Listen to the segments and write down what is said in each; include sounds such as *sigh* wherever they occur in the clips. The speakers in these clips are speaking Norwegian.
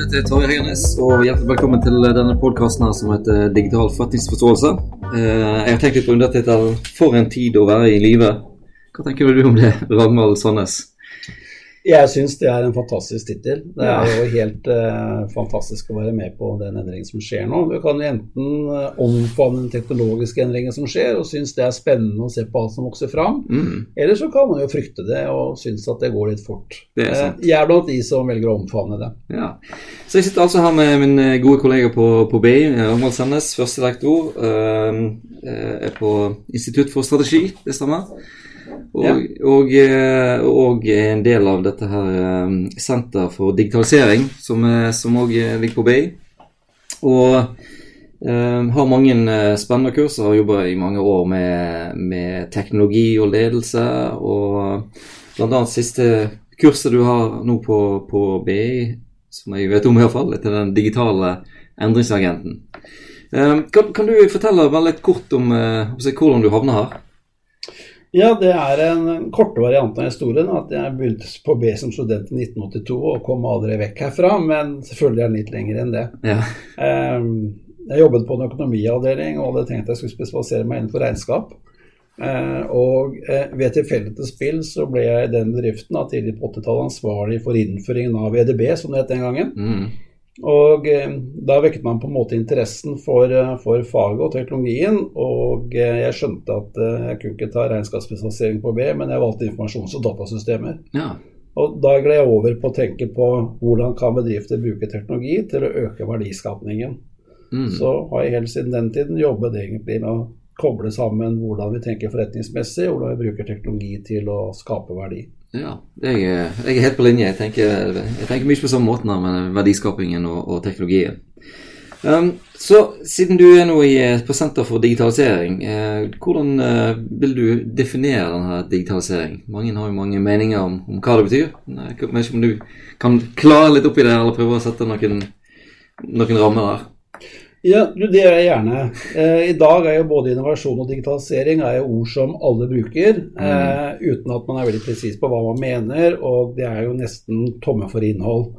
Dette er Tarjei Høgernes, og hjertelig velkommen til denne podkasten som heter Digital forretningsforståelse. Eh, jeg har tenkt litt på undertittelen 'For en tid å være i live'. Hva tenker du om det, Ragnvald Sandnes? Jeg syns det er en fantastisk tittel. Det er jo helt eh, fantastisk å være med på den endringen som skjer nå. Du kan enten uh, omfavne den teknologiske endringen som skjer, og synes det er spennende å se på alt som vokser fram. Mm. Eller så kan man jo frykte det og synes at det går litt fort. Det. Uh, jeg er blant de som velger å omfavne det. Ja. Så jeg sitter altså her med min gode kollega på, på BI, første Sendes, førstelektor. er på Institutt for strategi, det stemmer? Og, ja. og, eh, og, en del av dette her eh, Senter for digitalisering, som òg ligger på BI. Og um, har mange spennende kurs har jobba i mange år med, med, teknologi og ledelse. Og bl.a. siste kurset du har nå på, på BI, som jeg vet om iallfall, til den digitale endringsagenten. Um, kan, kan, du fortelle veldig kort om uh, hvordan du havna her? Ja, det er en korte variant av historien. At jeg begynte på B som student i 1982 og kom aldri vekk herfra. Men selvfølgelig er den litt lenger enn det. Ja. Ehm, jeg jobbet på en økonomiavdeling og hadde tenkt jeg skulle spesialisere meg innenfor regnskap. Ehm, og ved ved tilfeldighetens spill så ble jeg i den bedriften tidlig på 80-tallet ansvarlig for innføringen av EDB, som det het den gangen. Mm. Og eh, da vekket man på en måte interessen for, eh, for, faget og teknologien. Og eh, jeg skjønte at jeg kunne ikke ta regnskapsspesialisering på B, men jeg valgte informasjons- og datasystemer. Ja. Og da gled jeg over på å tenke på hvordan kan bedrifter bruke teknologi til å øke verdiskapningen. Mm. Så har jeg helt siden den tiden jobbet egentlig med å koble sammen hvordan vi tenker forretningsmessig, hvordan vi bruker teknologi til å skape verdi. Ja, jeg, jeg, er helt på linje. Jeg tenker, jeg tenker mye på samme måten med verdiskapingen og, og teknologien. Um, så siden du er nå i, på Senter for digitalisering, eh, hvordan eh, vil du definere denne digitalisering? Mange har jo mange meninger om, om hva det betyr. Jeg vet ikke om du kan klare litt opp i det, eller prøve å sette noen, noen rammer der? Ja, det gjør jeg gjerne. Eh, I dag er jo både innovasjon og digitalisering er jo ord som alle bruker, mm. eh, uten at man er veldig presis på hva man mener, og det er jo nesten tomme for innhold.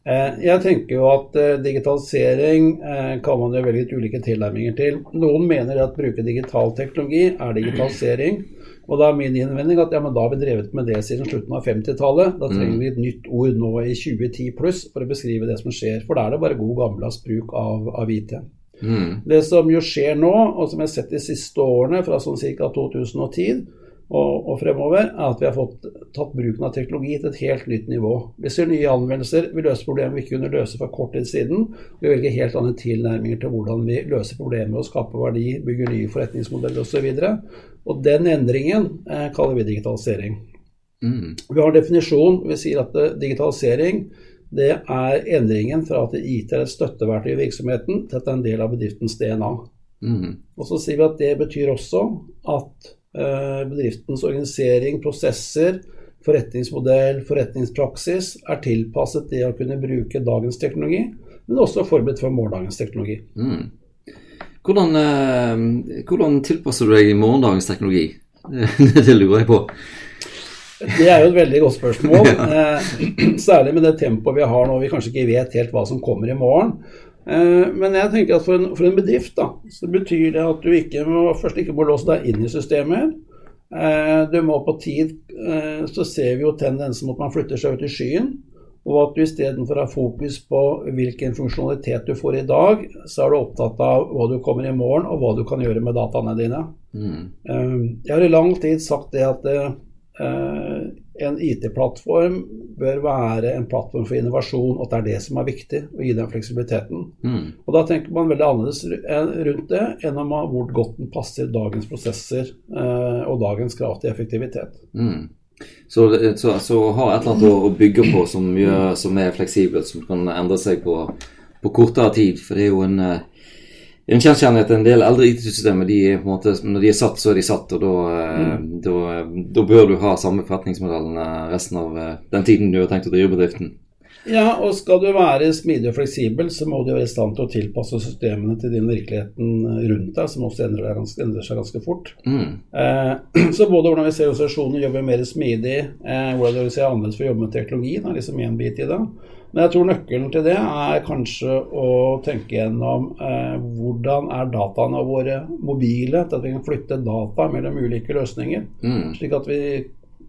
Eh, jeg tenker jo at eh, digitalisering eh, kan man jo velge ulike tilnærminger til. Noen mener at bruke digital teknologi er digitalisering. Og da er min innvending at ja, men da har vi drevet med det siden slutten av 50-tallet. Da trenger mm. vi et nytt ord nå i 2010 pluss for å beskrive det som skjer. For da er det bare god gammeldags bruk av, av IT. Mm. Det som jo skjer nå, og som jeg har sett de siste årene, fra sånn ca. 2010 og, og, fremover, er at vi har fått tatt bruken av teknologi til et helt nytt nivå. Vi ser nye anvendelser, vi løser problemer vi ikke kunne løse for kort tid siden. Vi velger helt andre tilnærminger til hvordan vi løser problemer og skaper verdi, bygger nye forretningsmodeller osv. Og den endringen eh, kaller vi digitalisering. Mm. Vi har en definisjon. Vi sier at eh, digitalisering det er endringen fra at IT er et støtteverktøy i virksomheten, til at det er en del av bedriftens DNA. Mm. Og så sier vi at det betyr også at bedriftens organisering, prosesser, forretningsmodell, forretningspraksis er tilpasset det å kunne bruke dagens teknologi, men også forberedt for morgendagens teknologi. Mm. Hvordan, eh, hvordan, tilpasser du deg i morgendagens teknologi? *laughs* det lurer jeg på. Det er jo et veldig godt spørsmål. *laughs* Eh, særlig med det tempoet vi har nå. Vi kanskje ikke vet helt hva som kommer i morgen. Eh, men jeg tenker at for en, for en bedrift da, så betyr det at du ikke må, først ikke må låse deg inn i systemet. Du må på tid Så ser vi jo tendensen mot at man flytter seg ut i skyen. Og at du istedenfor å ha fokus på hvilken funksjonalitet du får i dag, så er du opptatt av hva du kommer i morgen, og hva du kan gjøre med dataene dine. Mm. Eh, jeg har i lang tid sagt det at eh, en IT-plattform bør være en plattform for innovasjon, og at det er det som er viktig, å gi den fleksibiliteten. Mm. Og Da tenker man veldig annerledes rundt det enn om hvor godt den passer dagens prosesser eh, og dagens krav til effektivitet. Mm. Så, så, så ha et eller annet å, bygge på som, gjør, som, er fleksibelt, som kan endre seg på, på kortere tid. For det er jo en, eh, en kjensgjerning en del eldre IT-systemer de er på en måte, når de er satt, så er de satt. Og da, eh, mm. da, da bør du ha samme forretningsmodellen resten av eh, den tiden du har tenkt å drive bedriften. Ja, og skal du være smidig og fleksibel, så må du være i stand til å tilpasse systemene til den virkeligheten rundt deg, som også endrer, ganske, endrer seg ganske fort. Mm. Eh, *clears throat* så både hvordan vi ser organisasjoner jobbe mer smidig, eh, hvordan vi ser annerledes for å jobbe med teknologi, det er liksom én bit i det. Men jeg tror nøkkelen til det er kanskje å tenke gjennom eh, hvordan er dataene våre mobile, til at vi kan flytte data mellom ulike løsninger. Mm. Slik at vi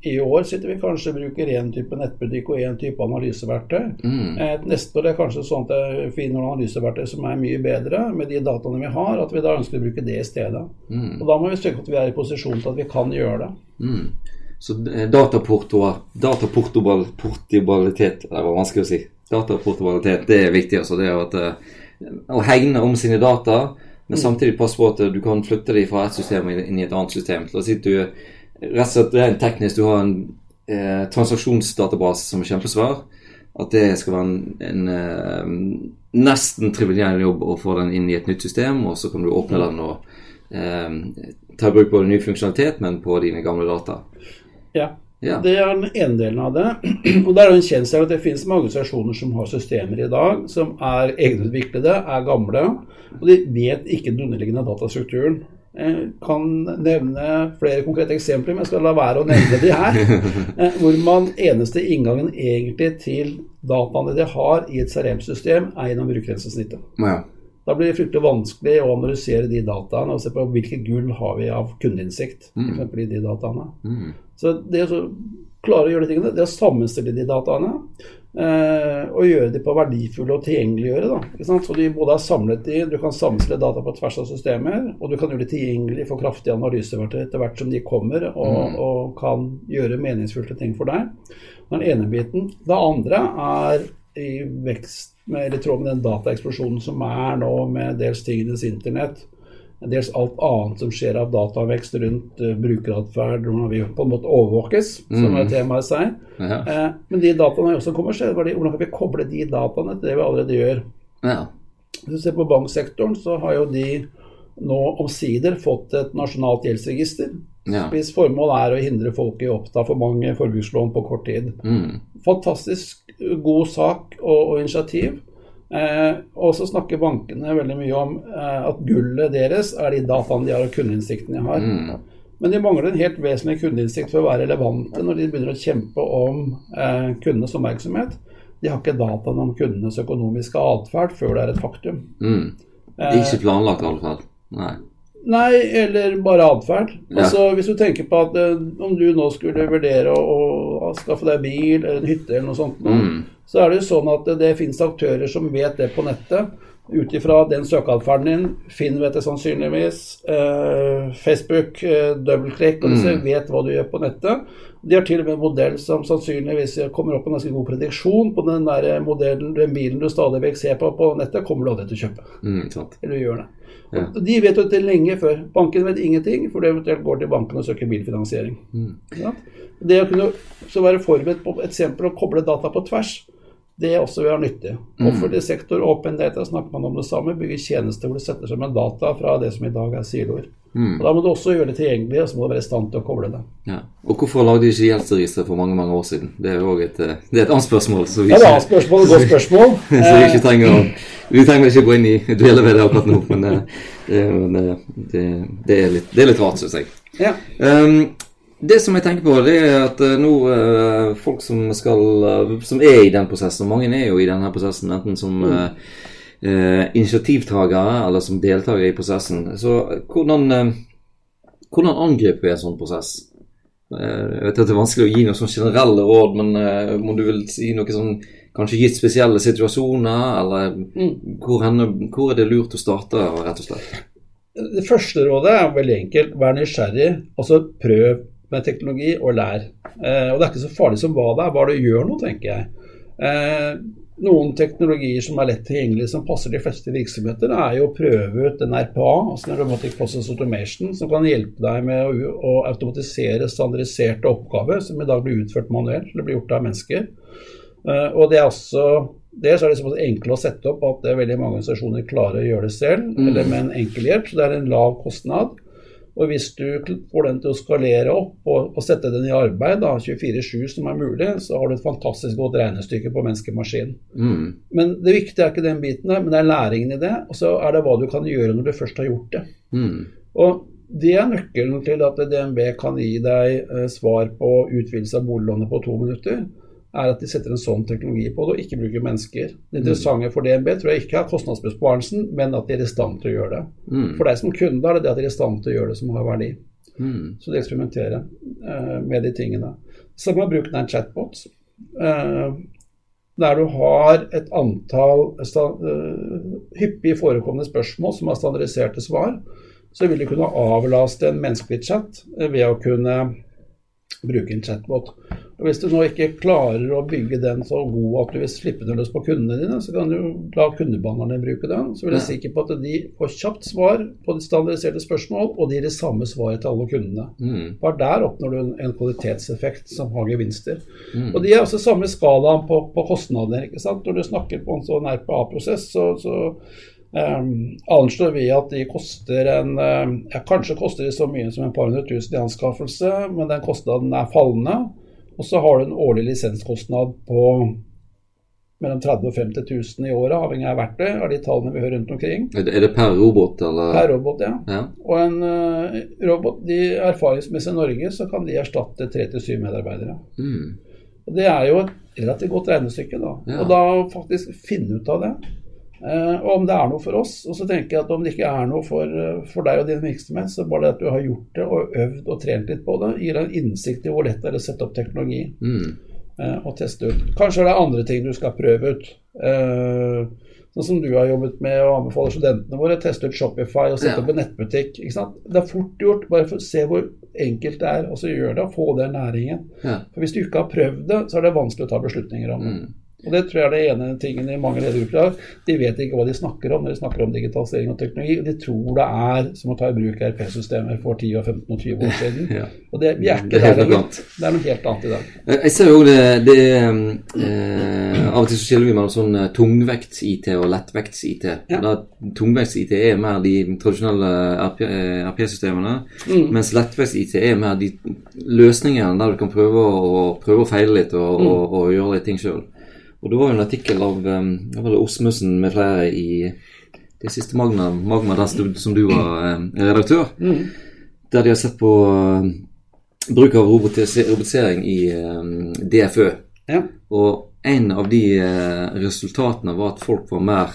i år sitter vi kanskje og bruker én type nettbutikk og én type analyseverktøy. Mm. Eh, neste år er det kanskje sånn at jeg finner noen analyseverktøy som er mye bedre med de dataene vi har, at vi da ønsker å bruke det i stedet. Mm. Og Da må vi søke at vi er i posisjon til at vi kan gjøre det. Mm. Så dataportoer dataporto- Det var vanskelig å si. Dataportabilitet, det er viktig. altså det er at eh, Å hegne om sine data, men samtidig passe på at eh, du kan flytte dem fra et system inn i et annet system. La oss si du rett og slett rent teknisk du har en eh, transaksjonsdatabase som er kjempesvær. At det skal være en, en eh, nesten triviell jobb å få den inn i et nytt system, og så kan du åpne den og eh, ta i bruk både ny funksjonalitet, men på dine gamle data. Ja. Ja. Det er den ene delen av det. *clears throat* Og det er en kjensel at det finnes mange organisasjoner som har systemer i dag som er egenutviklede, er gamle, og de vet ikke den underliggende datastrukturen. Jeg kan nevne flere konkrete eksempler, men jeg skal la være å nevne de her. *laughs* Eh, Hvor man eneste inngangen egentlig til dataene de har i et CRM-system, er gjennom brukergrensesnittet. Ja. Da blir det fryktelig vanskelig å analysere de dataene og se på hvilke gull har vi av kundeinnsikt. For eksempel i de dataene. Mm. Så det å klare å gjøre de tingene, det å sammenstille de dataene eh, og gjøre de på verdifulle og tilgjengeliggjøre. Da? Så de både har samlet de, du kan sammenstille data på tvers av systemer, og du kan gjøre de tilgjengelig for kraftige analyseverktøy etter hvert som de kommer og, og kan gjøre meningsfulle ting for deg. Den ene biten. Det andre er i vekst med, eller tråd med den dataeksplosjonen som er nå med dels tingenes internett, dels alt annet som skjer av datavekst rundt uh, brukeratferd, hvordan vi på en måte overvåkes, som er temaet i seg. Ja. Eh, men de dataene er også kommersielle. Hvordan kan vi koble de dataene til det vi allerede gjør? ja. Hvis du ser på banksektoren, så har jo de nå omsider fått et nasjonalt gjeldsregister. Ja. Hvis formålet er å hindre folk i å oppta for mange forbrukslån på kort tid. Mm. Fantastisk god sak og, og initiativ. Eh, og så snakker bankene veldig mye om eh, at gullet deres er de dataene de har og kundeinnsikten de har. Mm. Men de mangler en helt vesentlig kundeinnsikt for å være relevante når de begynner å kjempe om eh, kundenes oppmerksomhet. De har ikke dataene om kundenes økonomiske atferd før det er et faktum. Mm. Ikke planlagt, i alle fall. Nei. Nei, eller bare atferd. Ja. Altså, hvis du tenker på at eh, om du nå skulle vurdere å, å skaffe deg bil eller en hytte eller noe sånt, Mm. så er det jo sånn at det, det finnes aktører som vet det på nettet. Ut ifra den søkeatferden din, Finn vet det sannsynligvis, eh, Facebook, eh, dobbeltklikk, og disse Mm. vet hva du gjør på nettet. De har til og med en modell som sannsynligvis kommer opp med en ganske god prediksjon på den der modellen, den bilen du stadig vekk ser på på nettet, kommer du aldri til å kjøpe. Mm. Eller gjør det. Ja. De vet jo dette lenge før. Banken vet ingenting, for det eventuelt går til banken og søker bilfinansiering. Mm. Ja. Det å kunne så være forberedt på et eksempel å koble data på tvers, det også vil være nyttig. Offentlig sektor, open data, snakker man om det samme. Bygge tjenester hvor du setter sammen data fra det som i dag er siloer. Mm. Og Da må du også gjøre det tilgjengelig, og så må du være i stand til å koble det. Ja. Og hvorfor lagde de ikke gjeldsregister for mange mange år siden? Det er jo et, eh, det er et annet spørsmål. Så vi Ja, det er er spørsmål, et godt spørsmål. *laughs* så vi ikke trenger å Vi trenger ikke gå inn i dvele ved det akkurat nå, men, eh, det, eh, det, det, er litt, det er litt rart, syns jeg. Ja. Um, det som jeg tenker på, det er at eh, nå eh, folk som skal eh, Som er i den prosessen, og mange er jo i denne prosessen, enten som mm. eh, initiativtagere eller som deltakere i prosessen. Så hvordan, eh, hvordan angriper vi en sånn prosess? Eh, jeg vet at det er vanskelig å gi noen sånn generelle råd, men må du vel si noe sånn Kanskje gitt spesielle situasjoner, eller hvor, henne, hvor er det lurt å starte, rett og slett? Det første rådet er veldig enkelt. Vær nysgjerrig. Altså prøv med teknologi og lær. Eh, og det er ikke så farlig som hva det er, bare du gjør noe, tenker jeg. Eh, noen teknologier som er lett tilgjengelige, som passer de fleste virksomheter, er jo å prøve ut en RPA, altså en Robotic Process Automation, som kan hjelpe deg med å, automatisere standardiserte oppgaver som i dag blir utført manuelt, eller blir gjort av mennesker. Eh, og det er også det er det såpass enkelt å sette opp at det er veldig mange organisasjoner klarer å gjøre det selv, eller med en enkel hjelp. Så det er en lav kostnad. Og hvis du får den til å skalere opp og, og sette den i arbeid, 24-7 som er mulig, så har du et fantastisk godt regnestykke på menneskemaskin. Mm. Men det viktige er ikke den biten der, men det er læringen i det. Og så er det hva du kan gjøre når du først har gjort det. Mm. Og det er nøkkelen til at DNB kan gi deg eh, svar på utvidelse av boliglånet på to minutter er at de setter en sånn teknologi på det og ikke bruker mennesker. Det interessante for DNB tror jeg ikke er kostnadsbesparelsen, men at de er i stand til å gjøre det. Mm. For deg som kunde er det det at de er i stand til å gjøre det som har verdi. Mm. Så de eksperimenterer eh, med de tingene. Samme med bruken av en chatbot. Eh, der du har et antall uh, hyppig forekommende spørsmål som har standardiserte svar, så vil du kunne avlaste en menneskelig chat ved å kunne bruke en chatbot. Og Hvis du nå ikke klarer å bygge den så god at du vil slippe den løs på kundene dine, så kan du la kundebehandlerne bruke den. Så vil jeg sikre sikker på at de får kjapt svar på de standardiserte spørsmål, og de gir det samme svaret til alle kundene. Mm. Bare der oppnår du en, kvalitetseffekt som har gevinster. Mm. Og de er også samme skalaen på, på kostnader. ikke sant? Når du snakker på en sånn RPA-prosess, så, så anslår vi at de koster en um, ja, Kanskje koster de så mye som en par hundre tusen i anskaffelse, men den kostnaden er fallende. Og så har du en årlig lisenskostnad på mellom 30 og 50 000 i året, avhengig av verktøy, av de tallene vi hører rundt omkring. Er det, er per robot, eller? Per robot, ja. Ja. Og en uh, robot, de erfaringsmessig i Norge, så kan de erstatte tre til syv medarbeidere. Mm. Og Det er jo et relativt godt regnestykke, da. Ja. Og da faktisk finne ut av det. Eh, og om det er noe for oss. Og så tenker jeg at om det ikke er noe for, eh, for deg og din virksomhet, så bare det at du har gjort det og øvd og trent litt på det, gir deg en innsikt i hvor lett det er å sette opp teknologi Mm. eh, og teste ut. Kanskje er det andre ting du skal prøve ut. Sånn som du har jobbet med og anbefaler studentene våre. Teste ut Shopify og sette Ja. opp en nettbutikk. Det er fort gjort, bare for å se hvor enkelt det er, og så gjør det få den næringen. Ja. For Hvis du ikke har prøvd det, så er det vanskelig å ta beslutninger om det. Mm. Og Det tror jeg er det ene tingen i mange ledergrupper har. De vet ikke hva de snakker om når de snakker om digitalisering og teknologi. og De tror det er som å ta i bruk RP-systemer for 10, og 15 og 20 år siden. *laughs* Ja. Og det, vi er Det er der lenger. Det er noe helt annet i dag. Eh, Jeg ser jo det, det eh, Av og til så skiller vi mellom sånn eh, tungvekts-IT og lettvekts-IT. Ja. Tungvekts-IT er mer de tradisjonelle eh, RP-systemene, Mm. mens lettvekts-IT er mer de løsningene der du kan prøve å, prøve å feile litt og, Mm. og, og gjøre litt ting sjøl. Og det var jo en artikkel av um, Osmussen med flere i det siste Magna, Magma der som du- som du var um, redaktør, Mm. der de har sett på um, bruk av robotisering i um, DFØ. Ja. Og en av de uh, resultatene var at folk var mer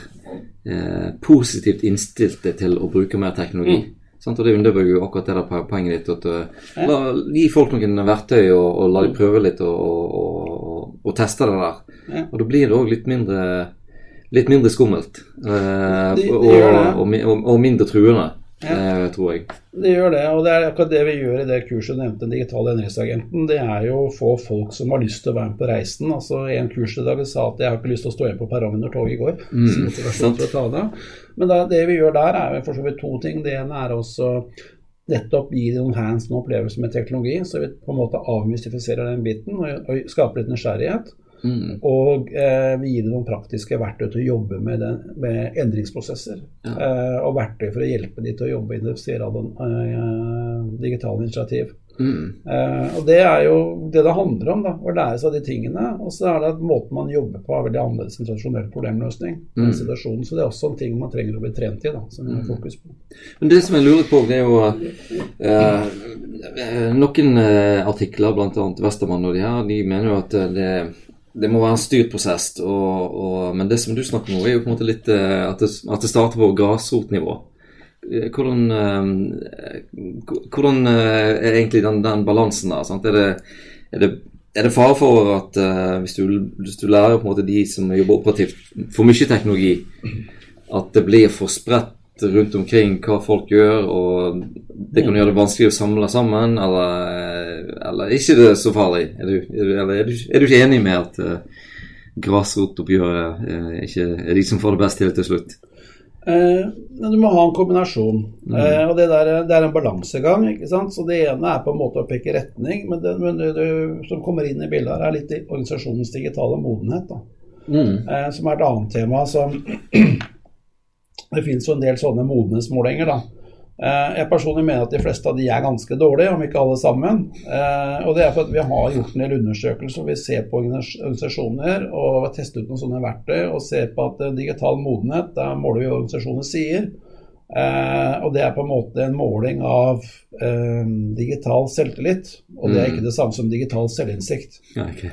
uh, positivt innstilte til å bruke mer teknologi. Mm. Sant? Og det underbygger jo akkurat det der po- poenget ditt. At, uh, la, gi folk noen verktøy og, og la dem prøve litt og, og, og, teste det der. Ja. Og da blir det òg litt mindre litt mindre skummelt. Eh, Det- det og, og, og, og mindre truende, Ja. eh, tror jeg. Det gjør det, og det er akkurat det vi gjør i det kurset du nevnte, den digitale endringsagenten. Det er jo å få folk som har lyst til å være med på reisen. Altså En kursdeltaker sa at jeg har ikke lyst til å stå igjen på perrongen når toget går. Mm. Men da, det vi gjør der, er for så vidt to ting. Det ene er også nettopp gi dem noen hands on opplevelser med teknologi, så vi på en måte avmystifiserer den biten og, og skaper litt nysgjerrighet. Mm. Og eh, vi gir dem noen praktiske verktøy til å jobbe med, den, med endringsprosesser. Ja. Eh, og verktøy for å hjelpe dem til å jobbe i det eh, digitale initiativ. Mm. Eh, og Det er jo det det handler om, da, å lære seg de tingene. Og så er det at måten man jobber på er veldig annerledes enn tradisjonell problemløsning. Mm. situasjonen, Så det er også en ting man trenger å bli trent i, da, som vi har fokus på. Men det som jeg lurer på, det er jo eh, Noen artikler, bl.a. Westermann og de her, de mener jo at det, det må være en styrt prosess. Og, og, men det som du snakker om er jo på en måte litt at, det, at det starter på grasrotnivå. Eh, Hvordan, eh, hvordan eh, er egentlig den, den balansen der? Sant? Er det, er det er det fare for at uh, hvis, du, hvis du lærer på en måte de som jobber operativt for mye teknologi, at det blir for spredt rundt omkring hva folk gjør, og det kan gjøre det vanskelig å samle sammen, eller, eller er ikke det så farlig? Er du, er er du, er du ikke enig med at uh, grasrotoppgjøret uh, ikke er de som får det best til til slutt? Eh, men du må ha en kombinasjon. Eh, og det, der, det er en balansegang. ikke sant? Så Det ene er på en måte å peke retning, men det, men det, det som kommer inn i bildet, her er litt i organisasjonens digitale modenhet. da. Eh, som er et annet tema som *clears throat* Det finnes jo en del sånne modenhetsmålinger. da. Eh, jeg personlig mener at de fleste av de er ganske dårlige, om ikke alle sammen. Eh, og det er for at vi har gjort en del undersøkelser. Vi ser på organisasjoner og har testet ut noen sånne verktøy og ser på at digital modenhet, da måler vi organisasjoner sier. og det er på en måte en måling av digital selvtillit. Og det er ikke mm. det samme som digital selvinnsikt. Okay.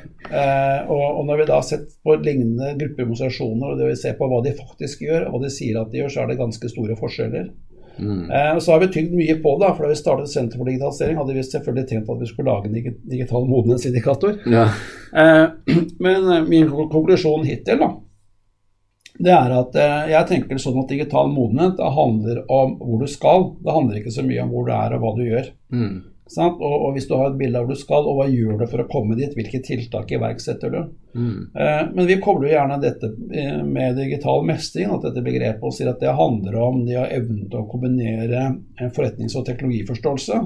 og, og, når vi da har sett på lignende gruppeorganisasjoner, og det vi ser på hva de faktisk gjør, og hva de sier at de gjør, så er det ganske store forskjeller. Mm. Eh, så har vi tygd mye på det. for Da vi startet Senter for digitalisering, hadde vi selvfølgelig tenkt at vi skulle lage en digital modenhetsindikator. Ja. Eh, *clears throat* men eh, min konklusjon hittil da, det er at eh, jeg tenker sånn at digital modenhet handler om hvor du skal. Det handler ikke så mye om hvor du er og hva du gjør. Mm. Og, og, hvis du har et bilde av hvor du skal, og hva gjør du for å komme dit, hvilke tiltak iverksetter du. Mm. Eh, men vi kobler gjerne dette eh, med digital mestring, at dette begrepet, og sier at det handler om de har evnet å kombinere forretnings- og teknologiforståelse.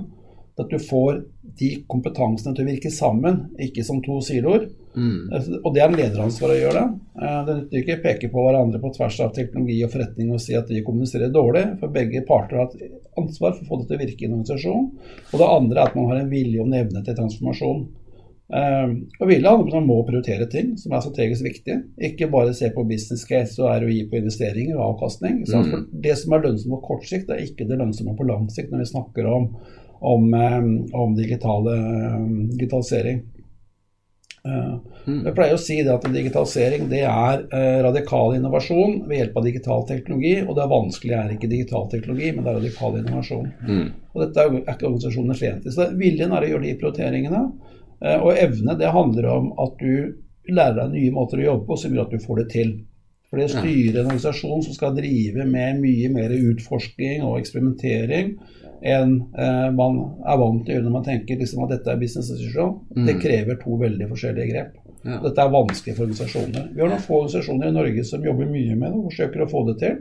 At du får de kompetansene til å virke sammen, ikke som to siloer. Mm. Eh, og det er lederansvar å gjøre det. Eh, det nytter ikke å peke på hverandre på tvers av teknologi og forretning og si at de kommuniserer dårlig, for begge parter har et ansvar for å få det til å virke i en organisasjon. Og det andre er at man har en vilje og en evne til transformasjon. Uh, og vilje handler om at man må prioritere ting som er strategisk viktig. Ikke bare se på business case og ROI på investeringer og avkastning. Mm. For det som er lønnsomt på kort sikt, er ikke det lønnsomme på lang sikt når vi snakker om om, eh, om digitale, eh, digitalisering. Eh, mm. Jeg pleier å si det at digitalisering det er radikal innovasjon ved hjelp av digital teknologi. Og det er vanskelig er ikke digital teknologi, men det er radikal innovasjon. Mm. Og Dette er ikke organisasjonene flere i. Så viljen er å gjøre de prioriteringene. Og evne det handler om at du lærer deg nye måter å jobbe på som gjør at du får det til. For det styrer en organisasjon som skal drive med mye mer utforsking og eksperimentering, enn eh, man er vant til å gjøre når man tenker liksom, at dette er business decision. Mm. Det krever to veldig forskjellige grep. Ja. Dette er vanskelig for organisasjoner. Vi har noen få organisasjoner i Norge som jobber mye med det og forsøker å få det til.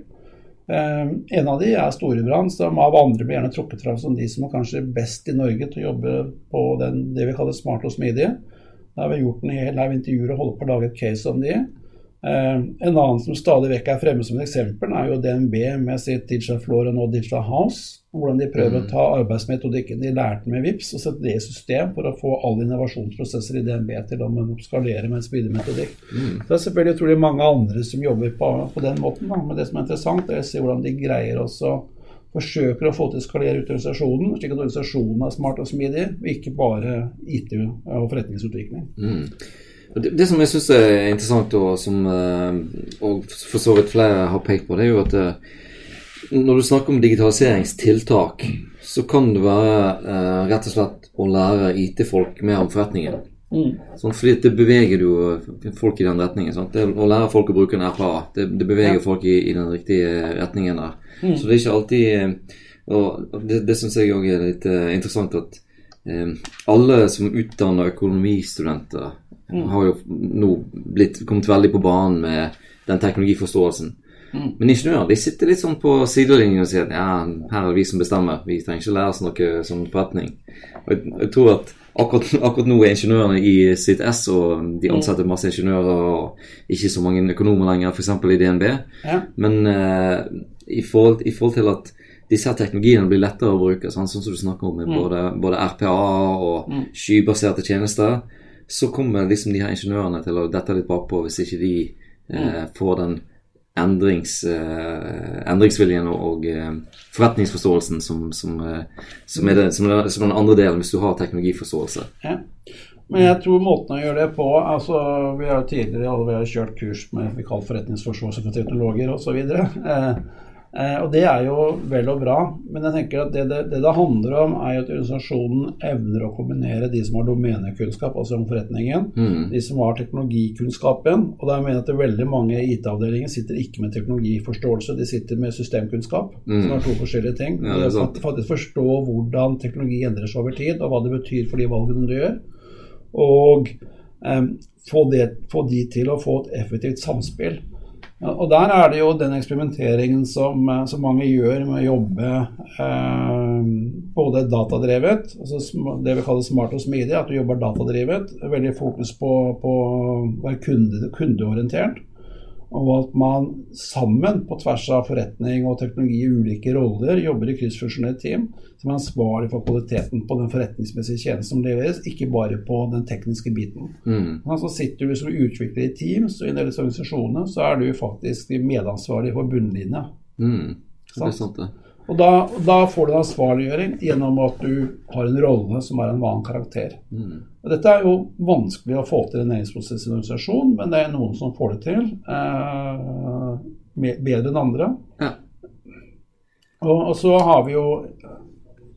Eh, en av de er Storebrand, som av andre blir gjerne trukket fram som de som er kanskje best i Norge til å jobbe på den, det vi kaller smart og smidig. Da har vi gjort en hel haug intervjuer og holdt på å lage et case om de. Uh, en annen som stadig vekk er fremme som et eksempel, er jo DNB med sitt Digital Floor og nå Digital House. Hvordan de prøver mm. å ta arbeidsmetodikken de lærte med VIPS og sette det i system for å få alle innovasjonsprosesser i DNB til å skalere med en speedermetodikk. Mm. Det er selvfølgelig utrolig mange andre som jobber på, på den måten. Da. Men det som er interessant, er å se hvordan de greier også forsøker å få til å skalere ut organisasjonen, slik at organisasjonen er smart og smidig, og ikke bare IT og forretningsutvikling. Mm. Det, det, som jeg syns er interessant, og som eh, og for så vidt flere har pekt på, det er jo at eh, når du snakker om digitaliseringstiltak, så kan det være uh, rett og slett å lære IT-folk mer om forretningen. Mm. Sånn, fordi det beveger jo folk i den retningen. Sant? Det, å lære folk å bruke en RPA, det, det beveger ja. folk i, i, den riktige retningen der. Mm. Så det er ikke alltid Og det, det syns jeg òg er litt interessant at uh, alle som utdanner økonomistudenter, mm. har jo nå blitt, kommet veldig på banen med den teknologiforståelsen. Mm. Men ingeniører de sitter litt sånn på sidelinjen og sier ja, her er det vi som bestemmer. Vi trenger ikke lære oss noe som forretning. Og jeg, jeg, tror at akkurat, akkurat, nå er ingeniørene i sitt S, og de mm. ansetter masse ingeniører og ikke så mange økonomer lenger, f.eks. i DNB. Ja. Men uh, i, forhold, i, forhold, til at disse teknologiene blir lettere å bruke, sånn, sånn som du snakker om med mm. både, både, RPA og mm. skybaserte tjenester, så kommer liksom de her ingeniørene til å dette litt bakpå hvis ikke de eh, får den endrings, eh, endringsviljen og, og eh, forretningsforståelsen som, som, uh, som, er det, som, er, som, den andre delen hvis du har teknologiforståelse. Ja. Men jeg tror måten å gjøre det på altså Vi har tidligere vi har kjørt kurs med vi kaller forretningsforståelse for teknologer osv. Eh, og Det er jo vel og bra, men jeg tenker at det det, det det, handler om, er at organisasjonen evner å kombinere de som har domenekunnskap, altså om forretningen, mm. de som har teknologikunnskapen. Og da mener jeg at veldig mange IT-avdelinger sitter ikke med teknologiforståelse, de sitter med systemkunnskap, mm. som er to forskjellige ting. Ja, det er faktisk forstå hvordan teknologi endrer seg over tid, og hva det betyr for de valgene du gjør. Og eh, få, det, få de til å få et effektivt samspill. Og Der er det jo den eksperimenteringen som, eh, som mange gjør med å jobbe eh, både datadrevet, altså det vi kaller smart og smidig, at du jobber datadrevet. Veldig fokus på, på å være kunde, kundeorientert. Og at man sammen, på tvers av forretning og teknologi i ulike roller, jobber i kryssfunksjonelt team som er ansvarlig for kvaliteten på den forretningsmessige tjenesten som leveres, ikke bare på den tekniske biten. Mm. Men så sitter du som utvikler i Teams, og i en del av så er du faktisk medansvarlig for bunnlinja. Mm. Det er sant, det. Og da, da får du en ansvarliggjøring gjennom at du har en rolle som er en annen karakter. Mm. Og dette er jo vanskelig å få til i en næringsprosess i en organisasjon, men det er noen som får det til eh, bedre enn andre. Ja. Og, og så har vi jo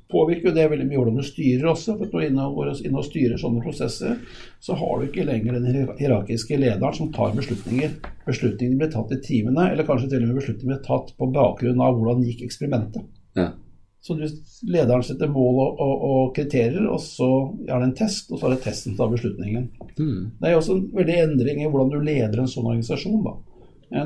påvirker jo det veldig mye hvordan du styrer også. for Når du går inn og styrer sånne prosesser, så har du ikke lenger den hier- hierarkiske lederen som tar beslutninger. Beslutningene blir tatt i timene, eller kanskje til og med beslutningene blir tatt på bakgrunn av hvordan gikk eksperimentet. Ja. Så du, lederen setter mål og, og, og kriterier, og så er det en test, og så er det testen som tar beslutningen. Mm. Det er også en veldig endring i hvordan du leder en sånn organisasjon. da.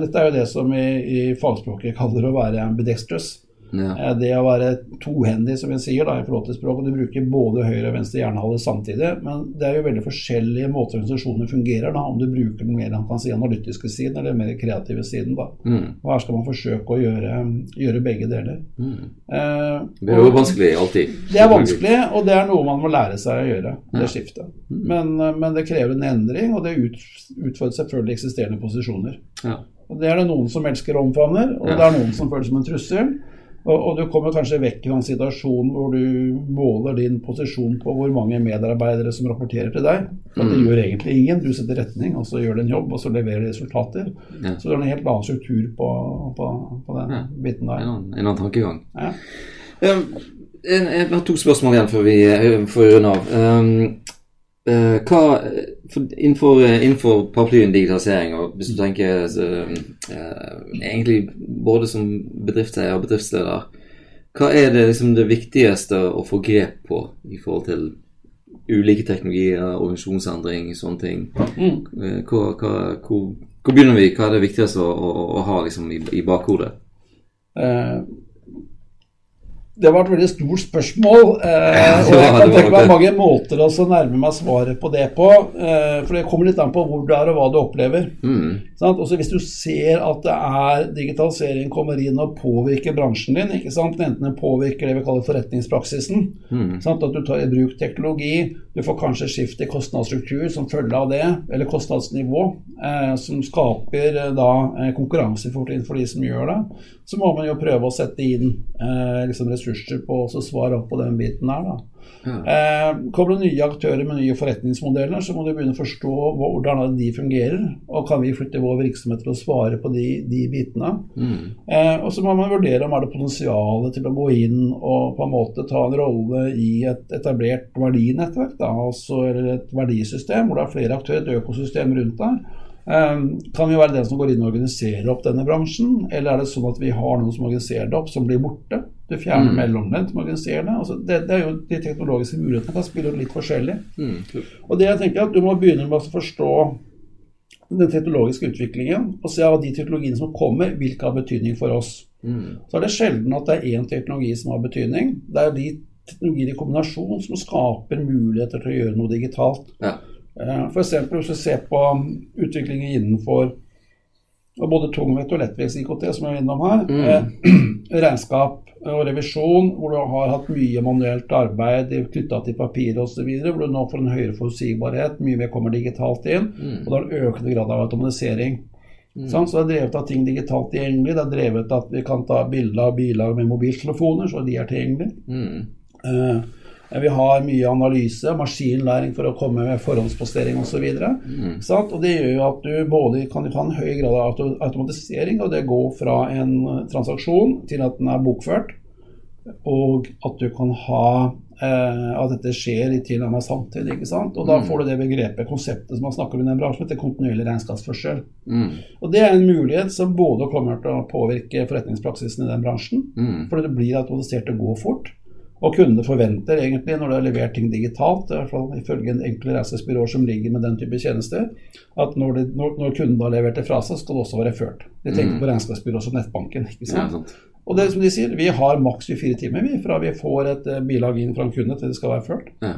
Dette er jo det som i, i fagspråket kaller å være ambidextrous. Ja. Eh, Det å være tohendig, som jeg sier da, i forhold til språk. og Du bruker både høyre og venstre hjernehale samtidig. Men det er jo veldig forskjellige måter organisasjoner fungerer da, om du bruker den mer han kan si, analytiske siden eller den mer kreative siden. da. Mm. Og her skal man forsøke å gjøre, gjøre begge deler. Mm. Eh, Det er jo vanskelig alltid. det er vanskelig, og det er noe man må lære seg å gjøre. Det Ja. skiftet. Men, eh, men det krever en endring, og det ut, utfordrer selvfølgelig eksisterende posisjoner. Ja. Og Det er det noen som elsker og omfavner, og Ja. det er noen som føler det som en trussel. Og, og du kommer kanskje vekk fra en situasjon hvor du måler din posisjon på hvor mange medarbeidere som rapporterer til deg. For det Mm. gjør egentlig ingen. Du setter retning, og så gjør du en jobb, og så leverer du resultater. Ja. Så det er en helt annen struktur på, på, på den Ja. biten En der. annen, en annen tankegang. Ja. Um, jeg har to spørsmål igjen før vi runder av. Um, eh, hva, for, innenfor, eh, innenfor paraplyen digitalisering, og hvis du tenker så, uh, egentlig både som bedriftseier og bedriftsleder, hva er det, liksom, det viktigste å få grep på i forhold til ulike teknologier, organisasjonsendring, sånne ting? Mm. Eh, Hva, hva, hvor, hvor begynner vi? Hva er det viktigste å, å, å ha liksom, i, i bakhodet? Eh, Det var et veldig stort spørsmål. Eh, og jeg kan tenke meg mange måter å nærme meg svaret på det på. Eh, for det kommer litt an på hvor du er og hva du opplever. Mm. Sant? Også hvis du ser at det er digitalisering kommer inn og påvirker bransjen din, ikke sant? enten den påvirker det vi kaller forretningspraksisen, Mm. sant? at du tar i bruk teknologi, du får kanskje skift i kostnadsstruktur som følge av det, eller kostnadsnivå, eh, som skaper eh, da eh, konkurransefortrinn for de som gjør det, så må man jo prøve å sette inn eh, liksom ressurser på å svare opp på den biten her. da. Ja. Eh, kommer det nye aktører med nye forretningsmodeller, så må du begynne å forstå hvordan de fungerer. Og kan vi flytte vår virksomhet til å svare på de, de bitene. Mm. Eh, og så må man vurdere om er det potensial til å gå inn og på en måte ta en rolle i et etablert verdinettverk. Da, altså, et verdisystem hvor det er flere aktører, et økosystem rundt deg. Eh, kan vi være den som går inn og organiserer opp denne bransjen, eller er det sånn at vi har noen som organiserer det opp, som blir borte? Du fjerner Mm. mellomledd som organiserer det. Altså, det. Det er jo De teknologiske mulighetene kan spille litt forskjellig. Mm. Og det jeg tenker at Du må begynne med å forstå den teknologiske utviklingen og se av de teknologiene som kommer, hvilke har betydning for oss. Mm. Så er det sjelden at det er én teknologi som har betydning. Det er de teknologier i kombinasjon som skaper muligheter til å gjøre noe digitalt. Ja. Eh, For eksempel hvis du ser på utviklingen innenfor både tungvekt og lettvekts IKT, som jeg er innom her. Mm. Eh, *clears throat* regnskap og revisjon, hvor du har hatt mye manuelt arbeid knytta til papir osv., hvor du nå får en høyere forutsigbarhet, mye mer kommer digitalt inn, Mm. og det er en økende grad av automatisering. Sant? Så det er drevet av ting digitalt tilgjengelig. Det er drevet at vi kan ta bilder av biler med mobiltelefoner, så de er tilgjengelige. Mm. Eh, vi har mye analyse, maskinlæring for å komme med forhåndspostering osv. Mm. Sant? Og det gjør jo at du både kan, ha en høy grad av automatisering, og det går fra en transaksjon til at den er bokført, og at du kan ha eh, at dette skjer i tilnærmet samtid. ikke sant? Og da Mm. får du det begrepet, konseptet som man snakker om i den bransjen, til kontinuerlig regnskapsførsel. Mm. Og det er en mulighet som både kommer til å påvirke forretningspraksisen i den bransjen, Mm. fordi det blir automatisert og går fort. Og kundene forventer egentlig, når du har levert ting digitalt, i hvert fall ifølge en enkel regnskapsbyråer som ligger med den type tjenester, at når, det, når, når kunden har levert det fra seg, skal det også være ført. De tenker Mm. på regnskapsbyrå som nettbanken. ikke Ja, sant? sant. Og det er som de sier, vi har maks 24 timer vi, fra vi får et eh, bilag inn fra en kunde til det skal være ført. Ja.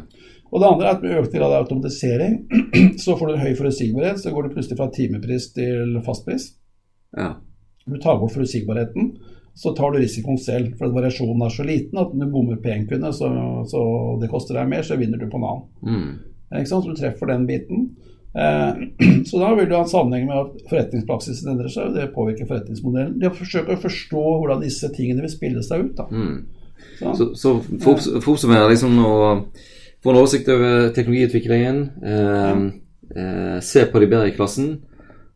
Og det andre er at med økt grad av automatisering, *clears throat* så får du en høy forutsigbarhet, så går det plutselig fra timepris til fastpris. Ja. Du tar bort forutsigbarheten, så tar du risikoen selv. For at variasjonen er så liten at når du bommer på én kunde, så, så det koster deg mer, så vinner du på en annen. Mm. Ikke sant? Så du treffer den biten. Eh, *clears throat* så da vil du ha en sammenheng med at forretningspraksisen endrer seg, og det påvirker forretningsmodellen. De forsøker å forstå hvordan disse tingene vil spille seg ut. da. Mm. Så, Så, så for for oppsummere liksom å få en oversikt over teknologiutviklingen, eh, eh, se på de bedre i klassen,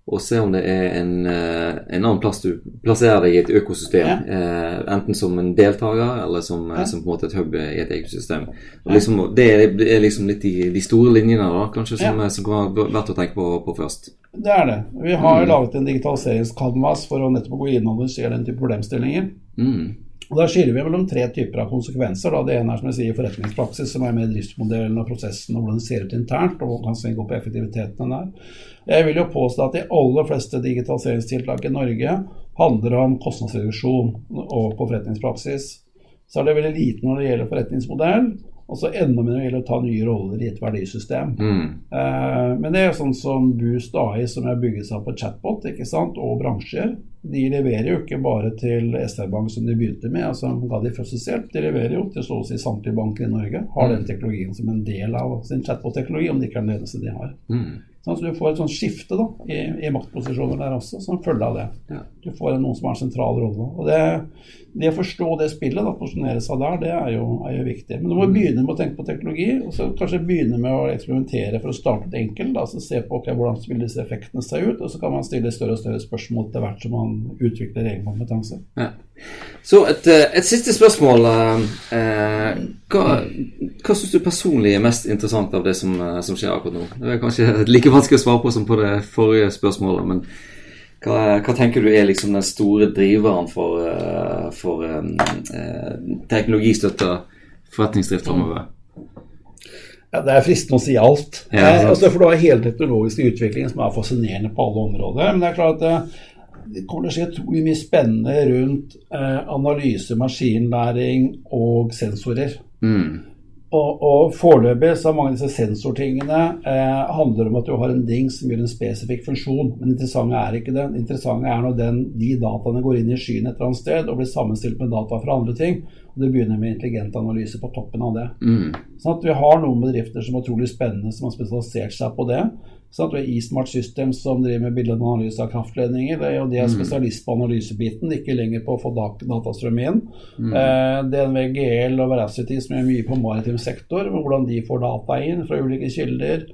og se om det er en, eh, en annen plass du plasserer deg i et økosystem. Ja. Eh, enten som en deltaker, eller som, Ja. som på en måte et hub i et økosystem. Og liksom, det er, liksom litt de, de store linjene da, kanskje, som, som kan være verdt å tenke på, på først. det er det. Vi har Mm. laget en digitaliseringskanvas for å nettopp gå inn og analysere den type problemstillinger. Mm. Og Da skiller vi mellom tre typer av konsekvenser. Da. Det ene er som jeg sier forretningspraksis, som er med driftsmodellen og prosessen og hvordan det ser ut internt, og hvordan vi går på effektiviteten der. Jeg vil jo påstå at de aller fleste digitaliseringstiltak i Norge handler om kostnadsreduksjon og på forretningspraksis. Så er det veldig lite når det gjelder forretningsmodell, og så enda mindre det gjelder å ta nye roller i et verdisystem. Mm. Eh, Men det er jo sånn som Boost AI, som er bygget seg på chatbot, ikke sant, og bransjer. De leverer jo ikke bare til SR-Bank som de begynte med, altså ga de fødselshjelp. De leverer jo til så å si samtlige banker i Norge. Har den teknologien som en del av sin chatbot-teknologi, om det ikke er den eneste de har. Mm. Sånn, så du får et sånt skifte da, i, i maktposisjoner der også, som følge av det. Ja. Du får noen som har en sentral rolle. Og det, det å forstå det spillet, da, posisjonere seg der, det er, jo, er jo viktig. Men du må begynne med å tenke på teknologi, og så kanskje begynne med å eksperimentere for å starte et enkelt. Altså se på okay, hvordan vil disse effektene se ut, og så kan man stille større og større spørsmål etter hvert som man utvikler egen kompetanse. Ja. Så et, eh, et siste spørsmål. eh, hva hva syns du personlig er mest interessant av det som, eh, som skjer akkurat nå? Det er kanskje *laughs* like vanskelig å svare på som på det forrige spørsmålet, men hva, hva tenker du er liksom den store driveren for, eh, for eh, teknologistøtta forretningsdrift framover? Ja, Det er fristende å si alt. Ja, altså, for du har hele teknologiske utviklingen som er fascinerende på alle områder. Men det er klart at det kommer til å skje utrolig mye spennende rundt eh, analyse, maskinlæring og sensorer. Mm. Og, og foreløpig så har mange av disse sensortingene eh, handler om at du har en ding som gjør en spesifikk funksjon. Men det interessante er ikke det. Det interessante er når den, de dataene går inn i skyen et eller annet sted og blir sammenstilt med data fra andre ting. Og det begynner med intelligent analyse på toppen av det. Mm. Sånn at Vi har noen bedrifter som er utrolig spennende, som har spesialisert seg på det. Vi har eSmart Systems som driver med bildeanalyse av kraftledninger. Det er jo de er spesialist på analysebiten, ikke lenger på å få datastrøm inn. Eh, DNV GL og Veracity som gjør mye på maritim sektor, hvordan de får data inn fra ulike kilder.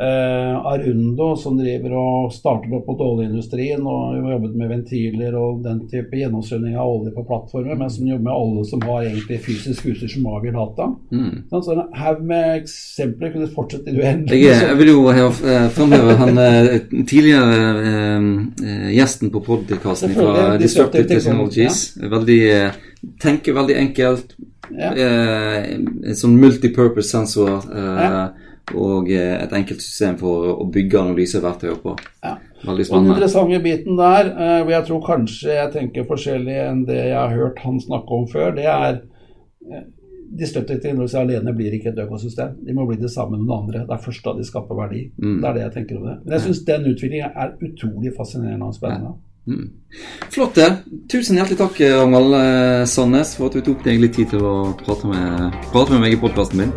Eh, Arundo som driver og starter opp mot oljeindustrien og har jobbet med ventiler og den type gjennomstrømning av olje på plattformer, men som jobber med alle som har egentlig fysisk utstyr som avgir data. Mm. Så en haug med eksempler kunne fortsette i det uendelige. Jeg, jeg vil jo eh, framheve han eh, tidligere eh, eh, gjesten på podkasten fra Disruptive Technologies. Technologies. Veldig, eh, tenker veldig enkelt. Ja. Eh, sånn multipurpose sensor eh, Ja. Og eh, et enkelt system for å bygge analyseverktøy på. Ja. Veldig Og den interessante biten der, eh, hvor jeg tror kanskje jeg tenker forskjellig enn det jeg har hørt han snakke om før, det er eh, de støtteteknologiske alene blir ikke et økosystem. De må bli det samme med noen andre. Det er først da de skaper verdi. Mm. Det er det jeg tenker om det. Men jeg syns den utviklingen er utrolig fascinerende og spennende. Mm. Flott det. Tusen hjertelig takk, Ragnvald Sandnes, for at du tok deg litt tid til å prate med, prate med meg i podkasten min.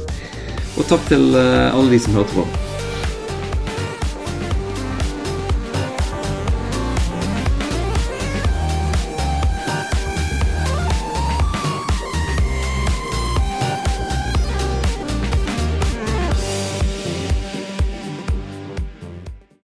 Og takk til eh, alle de som hørte på.